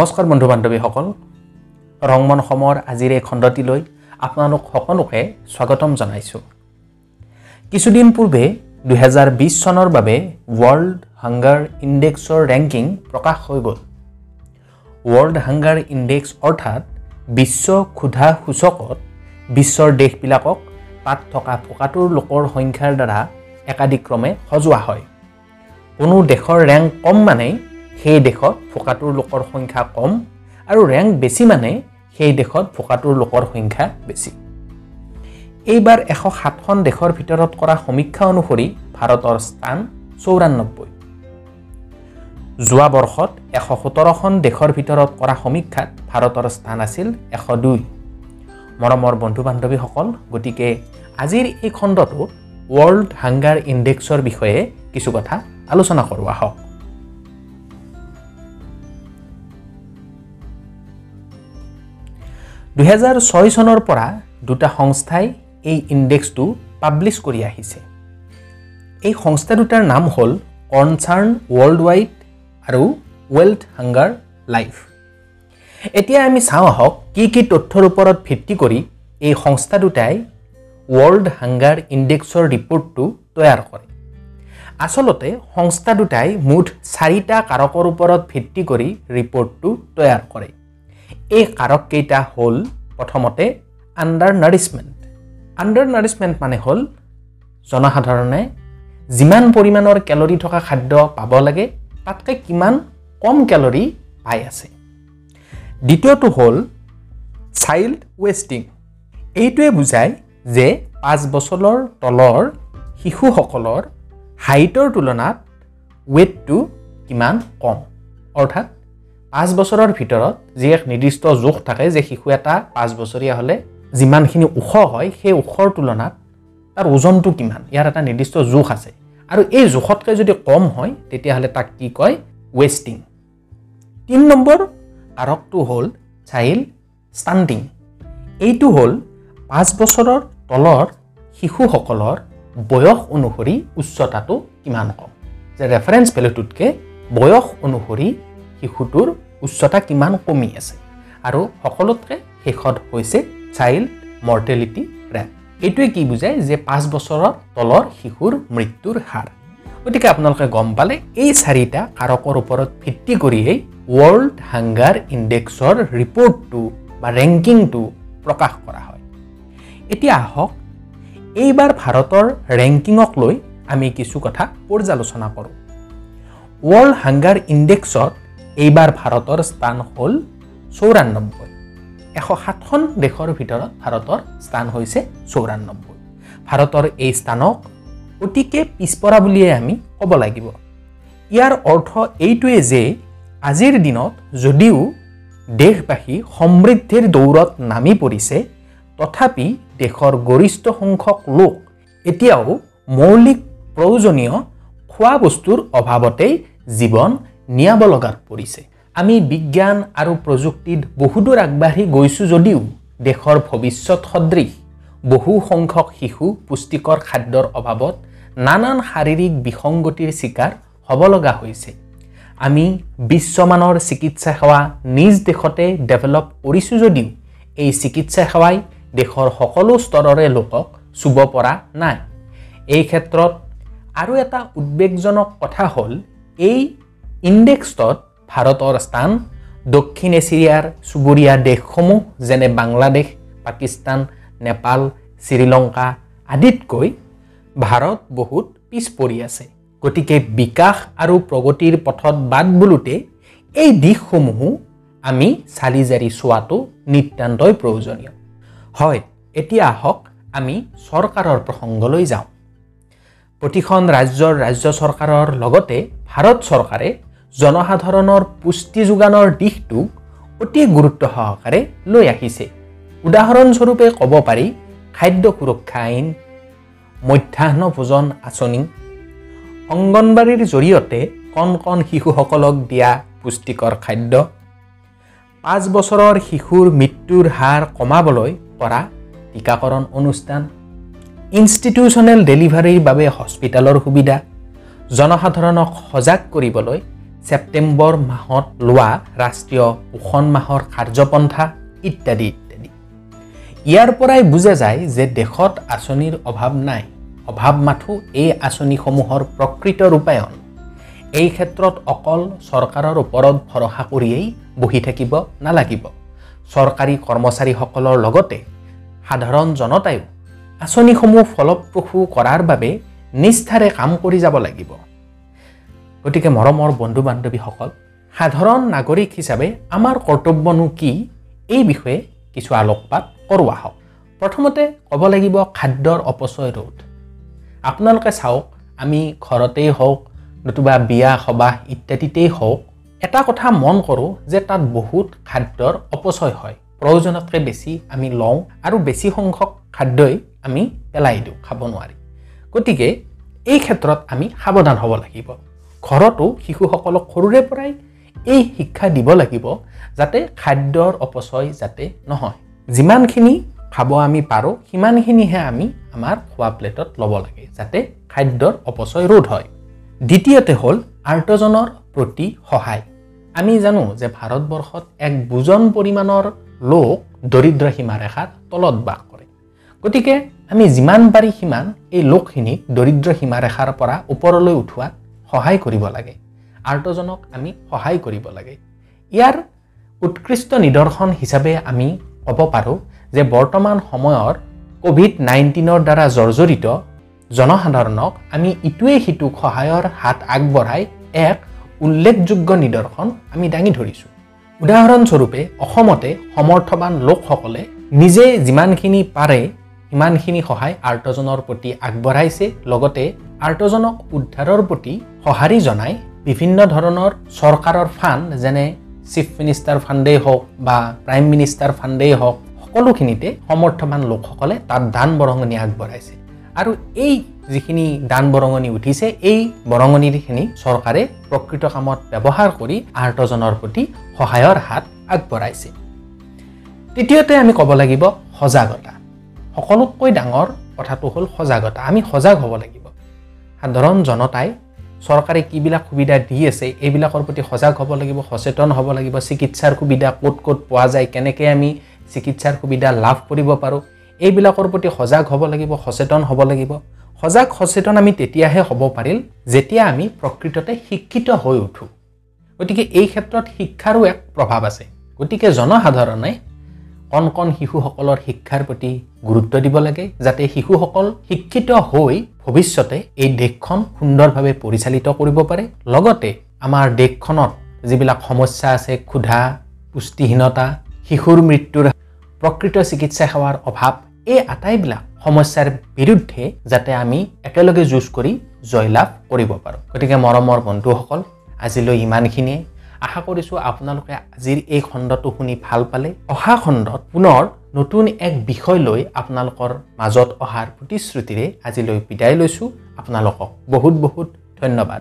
নমস্কাৰ বন্ধু বান্ধৱীসকল ৰংমন সমৰ আজিৰ এই খণ্ডটিলৈ আপোনালোক সকলোকে স্বাগতম জনাইছোঁ। কিছুদিন পূৰ্বে দুহেজাৰ বিছ চনৰ বাবে ৱৰ্ল্ড হাংগাৰ ইণ্ডেক্সৰ ৰেংকিং প্ৰকাশ হৈ গ'ল। ৱৰ্ল্ড হাংগাৰ ইণ্ডেক্স অৰ্থাৎ বিশ্ব ক্ষুধা সূচকত বিশ্বৰ দেশবিলাকক তাত থকা ফকাটোৰ লোকৰ সংখ্যাৰ দ্বাৰা একাদিক্ৰমে সজোৱা হয়। কোনো দেশৰ ৰেংক কম মানেই সেই দেশত ফকাটোৰ লোকৰ সংখ্যা কম আৰু ৰেংক বেছি মানে সেই দেশত ফকাটোৰ লোকৰ সংখ্যা বেছি। এইবাৰ এশ সাতখন দেশৰ ভিতৰত কৰা সমীক্ষা অনুসৰি ভাৰতৰ স্থান চৌৰান্নব্বৈ। যোৱা বৰ্ষত এশ সোতৰখন দেশৰ ভিতৰত কৰা সমীক্ষাত ভাৰতৰ স্থান আছিল এশ দুই। মৰমৰ বন্ধু বান্ধৱীসকল গতিকে আজিৰ এই খণ্ডটোত ৱৰ্ল্ড হাংগাৰ ইণ্ডেক্সৰ বিষয়ে কিছু কথা আলোচনা কৰোঁ আহক দুহেজাৰ ছয় চনৰ পৰা দুটা সংস্থাই এই ইণ্ডেক্সটো পাব্লিছ কৰি আহিছে। এই সংস্থা দুটাৰ নাম হ'ল কনচাৰ্ণ ৱৰ্ল্ড ৱাইড আৰু ৱেল্থ হাংগাৰ লাইফ। এতিয়া আমি চাওঁ আহক কি কি তথ্যৰ ওপৰত ভিত্তি কৰি এই সংস্থা দুটাই ৱৰ্ল্ড হাংগাৰ ইণ্ডেক্সৰ ৰিপৰ্টটো তৈয়াৰ কৰে। আচলতে সংস্থা দুটাই মুঠ চাৰিটা কাৰকৰ ওপৰত ভিত্তি কৰি ৰিপৰ্টটো তৈয়াৰ কৰে। এই কাৰককেইটা হ'ল প্ৰথমতে আণ্ডাৰ নাৰিছমেণ্ট আণ্ডাৰ নাৰিছমেণ্ট মানে হ'ল জনসাধাৰণে যিমান পৰিমাণৰ কেলৰি থকা খাদ্য পাব লাগে তাতকৈ কিমান কম কেলৰি পাই আছে। দ্বিতীয়টো হ'ল চাইল্ড ৱেষ্টিং এইটোৱে বুজায় যে পাঁচ বছৰৰ তলৰ শিশুসকলৰ হাইটৰ তুলনাত ৱেটটো কিমান কম। অৰ্থাৎ পাঁচ বছৰৰ ভিতৰত যি এক নিৰ্দিষ্ট জোখ থাকে যে শিশু এটা পাঁচ বছৰীয়া হ'লে যিমানখিনি ওখ হয় সেই ওখৰ তুলনাত তাৰ ওজনটো কিমান? ইয়াৰ এটা নিৰ্দিষ্ট জোখ আছে। আৰু এই জোখতকৈ যদি কম হয় তেতিয়াহ'লে তাক কি কয়? ৱেষ্টিং তিনি নম্বৰ কাৰকটো হ'ল চাইল্ড ষ্টাণ্টিং এইটো হ'ল পাঁচ বছৰৰ তলৰ শিশুসকলৰ বয়স অনুসৰি উচ্চতাটো কিমান কম? যে ৰেফাৰেঞ্চ ভেলুটোতকৈ বয়স অনুসৰি শিশুটোৰ উচ্চতা কিমান কমি আছে আৰু সকলোতকৈ শেষত হৈছে চাইল্ড মৰ্টেলিটি ৰেট এইটোৱে কি বুজায় যে পাঁচ বছৰৰ তলৰ শিশুৰ মৃত্যুৰ হাৰ। গতিকে আপোনালোকে গম পালে এই চাৰিটা কাৰকৰ ওপৰত ভিত্তি কৰিয়েই ৱৰ্ল্ড হাংগাৰ ইণ্ডেক্সৰ ৰিপৰ্টটো বা ৰেংকিংটো প্ৰকাশ কৰা হয়। এতিয়া আহক এইবাৰ ভাৰতৰ ৰেংকিঙক লৈ আমি কিছু কথা পৰ্যালোচনা কৰোঁ। ৱৰ্ল্ড হাংগাৰ ইণ্ডেক্সত এইবাৰ ভাৰতৰ স্থান হ'ল চৌৰান্নব্বৈ। এশ সাতখন দেশৰ ভিতৰত ভাৰতৰ স্থান হৈছে চৌৰান্নব্বৈ। ভাৰতৰ এই স্থানক অতিকে পিছপৰা বুলিয়ে আমি ক'ব লাগিব। ইয়াৰ অৰ্থ এইটোৱে যে আজিৰ দিনত যদিও দেশবাসী সমৃদ্ধিৰ দৌৰত নামি পৰিছে তথাপি দেশৰ গৰিষ্ঠ সংখ্যক লোক এতিয়াও মৌলিক প্ৰয়োজনীয় খোৱা বস্তুৰ অভাৱতেই জীৱন নিয়াব লগাত পৰিছে। আমি বিজ্ঞান আৰু প্ৰযুক্তিত বহুদূৰ আগবাঢ়ি গৈছোঁ যদিও দেশৰ ভৱিষ্যত সদৃশ। বহু সংখ্যক শিশু পুষ্টিকৰ খাদ্যৰ অভাৱত নানান শাৰীৰিক বিসংগতিৰ চিকাৰ হ'ব লগা হৈছে। আমি বিশ্বমানৰ চিকিৎসা সেৱা নিজ দেশতে ডেভেলপ কৰিছোঁ যদিও এই চিকিৎসা সেৱাই দেশৰ সকলো স্তৰৰে লোকক চুব পৰা নাই। এই ক্ষেত্ৰত আৰু এটা উদ্বেগজনক কথা হ'ল এই ইণ্ডেক্সত ভাৰতৰ স্থান দক্ষিণ এছিয়াৰ চুবুৰীয়া দেশসমূহ যেনে বাংলাদেশ পাকিস্তান নেপাল শ্ৰীলংকা আদিতকৈ ভাৰত বহুত পিছ পৰি আছে। গতিকে বিকাশ আৰু প্ৰগতিৰ পথত বাট বোলোতে এই দিশসমূহো আমি চালি জাৰি চোৱাটো নিতান্তই প্ৰয়োজনীয়। হয় এতিয়া আহক আমি চৰকাৰৰ প্ৰসংগলৈ যাওঁ। প্ৰতিখন ৰাজ্যৰ ৰাজ্য চৰকাৰৰ লগতে ভাৰত চৰকাৰে জনসাধাৰণৰ পুষ্টি যোগানৰ দিশটোক অতি গুৰুত্ব সহকাৰে লৈ আহিছে। উদাহৰণস্বৰূপে ক'ব পাৰি খাদ্য সুৰক্ষা আইন মধ্যাহ্ন ভোজন আঁচনি অংগনবাড়ীৰ জৰিয়তে কণ কণ শিশুসকলক দিয়া পুষ্টিকৰ খাদ্য পাঁচ বছৰৰ শিশুৰ মৃত্যুৰ হাৰ কমাবলৈ কৰা টীকাকৰণ অনুষ্ঠান ইনষ্টিটিউচনেল ডেলিভাৰীৰ বাবে হস্পিটেলৰ সুবিধা জনসাধাৰণক সজাগ কৰিবলৈ ছেপ্টেম্বৰ মাহত লোৱা ৰাষ্ট্ৰীয় পোষণ মাহৰ কাৰ্যপন্থা ইত্যাদি ইত্যাদি। ইয়াৰ পৰাই বুজা যায় যে দেশত আঁচনিৰ অভাৱ নাই। অভাৱ মাথো এই আঁচনিসমূহৰ প্ৰকৃত ৰূপায়ণ। এই ক্ষেত্ৰত অকল চৰকাৰৰ ওপৰত ভৰসা কৰিয়েই বহি থাকিব নালাগিব। চৰকাৰী কৰ্মচাৰীসকলৰ লগতে সাধাৰণ জনতায়ো আঁচনিসমূহ ফলপ্ৰসূ কৰাৰ বাবে নিষ্ঠাৰে কাম কৰি যাব লাগিব। গতিকে মৰমৰ বন্ধু বান্ধৱীসকল সাধাৰণ নাগৰিক হিচাপে আমাৰ কৰ্তব্যনো কি? এই বিষয়ে কিছু আলোকপাত কৰোৱা হওক। প্ৰথমতে ক'ব লাগিব খাদ্যৰ অপচয় ৰোধ। আপোনালোকে চাওক আমি ঘৰতেই হওক নতুবা বিয়া সবাহ ইত্যাদিতেই হওক এটা কথা মন কৰোঁ যে তাত বহুত খাদ্যৰ অপচয় হয়। প্ৰয়োজনতকৈ বেছি আমি লওঁ আৰু বেছি সংখ্যক খাদ্যই আমি পেলাই দিওঁ খাব নোৱাৰি। গতিকে এই ক্ষেত্ৰত আমি সাৱধান হ'ব লাগিব। ঘৰতো শিশুসকলক সৰুৰে পৰাই এই শিক্ষা দিব লাগিব যাতে খাদ্যৰ অপচয় যাতে নহয়। যিমানখিনি খাব আমি পাৰোঁ সিমানখিনিহে আমি আমাৰ খোৱা প্লেটত ল'ব লাগে যাতে খাদ্যৰ অপচয় ৰোধ হয়। দ্বিতীয়তে হ'ল আৰ্তজনৰ প্ৰতি সহায়। আমি জানো যে ভাৰতবৰ্ষত এক বুজন পৰিমাণৰ লোক দৰিদ্ৰ সীমাৰেখাৰ তলত বাস কৰে। গতিকে আমি যিমান পাৰি সিমান এই লোকখিনিক দৰিদ্ৰ সীমাৰেখাৰ পৰা ওপৰলৈ উঠোৱাত সহায় কৰিব লাগে। আৰ্তজনক আমি সহায় কৰিব লাগে। ইয়াৰ উৎকৃষ্ট নিদৰ্শন হিচাপে আমি ক'ব পাৰোঁ যে বৰ্তমান সময়ৰ ক'ভিড নাইণ্টিনৰ দ্বাৰা জৰ্জৰিত জনসাধাৰণক আমি ইটোৱে সিটোক সহায়ৰ হাত আগবঢ়াই এক উল্লেখযোগ্য নিদৰ্শন আমি দাঙি ধৰিছোঁ। উদাহৰণস্বৰূপে অসমতে সমৰ্থবান লোকসকলে নিজে যিমানখিনি পাৰে সিমানখিনি সহায় আৰ্তজনৰ প্ৰতি আগবঢ়াইছে লগতে আৰ্তজনক উদ্ধাৰৰ প্ৰতি সঁহাৰি জনাই বিভিন্ন ধৰণৰ চৰকাৰৰ ফাণ্ড যেনে চিফ মিনিষ্টাৰ ফাণ্ডেই হওক বা প্ৰাইম মিনিষ্টাৰ ফাণ্ডেই হওক সকলোখিনিতে সমৰ্থবান লোকসকলে তাত দান বৰঙণি আগবঢ়াইছে। আৰু এই যিখিনি দান বৰঙণি উঠিছে এই বৰঙণিখিনি চৰকাৰে প্ৰকৃত কামত ব্যৱহাৰ কৰি আৰ্তজনৰ প্ৰতি সহায়ৰ হাত আগবঢ়াইছে। তৃতীয়তে আমি ক'ব লাগিব সজাগতা। সকলোতকৈ ডাঙৰ কথাটো হ'ল সজাগতা। আমি সজাগ হ'ব লাগিব। সাধাৰণ জনতাই চৰকাৰে কিবিলাক সুবিধা দি আছে এইবিলাকৰ প্ৰতি সজাগ হ'ব লাগিব সচেতন হ'ব লাগিব চিকিৎসাৰ সুবিধা ক'ত ক'ত পোৱা যায় কেনেকৈ আমি চিকিৎসাৰ সুবিধা লাভ কৰিব পাৰোঁ এইবিলাকৰ প্ৰতি সজাগ হ'ব লাগিব সচেতন হ'ব লাগিব। সজাগ সচেতন আমি তেতিয়াহে হ'ব পাৰিল যেতিয়া আমি প্ৰকৃততে শিক্ষিত হৈ উঠোঁ। গতিকে এই ক্ষেত্ৰত শিক্ষাৰো এক প্ৰভাৱ আছে। গতিকে জনসাধাৰণে কণ কণ শিশুসকলৰ শিক্ষাৰ প্ৰতি গুৰুত্ব দিব লাগে যাতে শিশুসকল শিক্ষিত হৈ ভৱিষ্যতে এই দেশখন সুন্দৰভাৱে পৰিচালিত কৰিব পাৰে। লগতে আমাৰ দেশখনত যিবিলাক সমস্যা আছে ক্ষুধা পুষ্টিহীনতা শিশুৰ মৃত্যুৰ প্ৰকৃত চিকিৎসা সেৱাৰ অভাৱ এই আটাইবিলাক সমস্যাৰ বিৰুদ্ধে যাতে আমি একেলগে যুঁজ কৰি জয়লাভ কৰিব পাৰোঁ। গতিকে মৰমৰ বন্ধুসকল আজিলৈ ইমানখিনিয়ে। আশা কৰিছোঁ আপোনালোকে আজিৰ এই খণ্ডটো শুনি ভাল পালে। অহা খণ্ডত পুনৰ নতুন এক বিষয় লৈ আপোনালোকৰ মাজত অহাৰ প্ৰতিশ্ৰুতিৰে আজিলৈ বিদায় লৈছোঁ। আপোনালোকক বহুত বহুত ধন্যবাদ।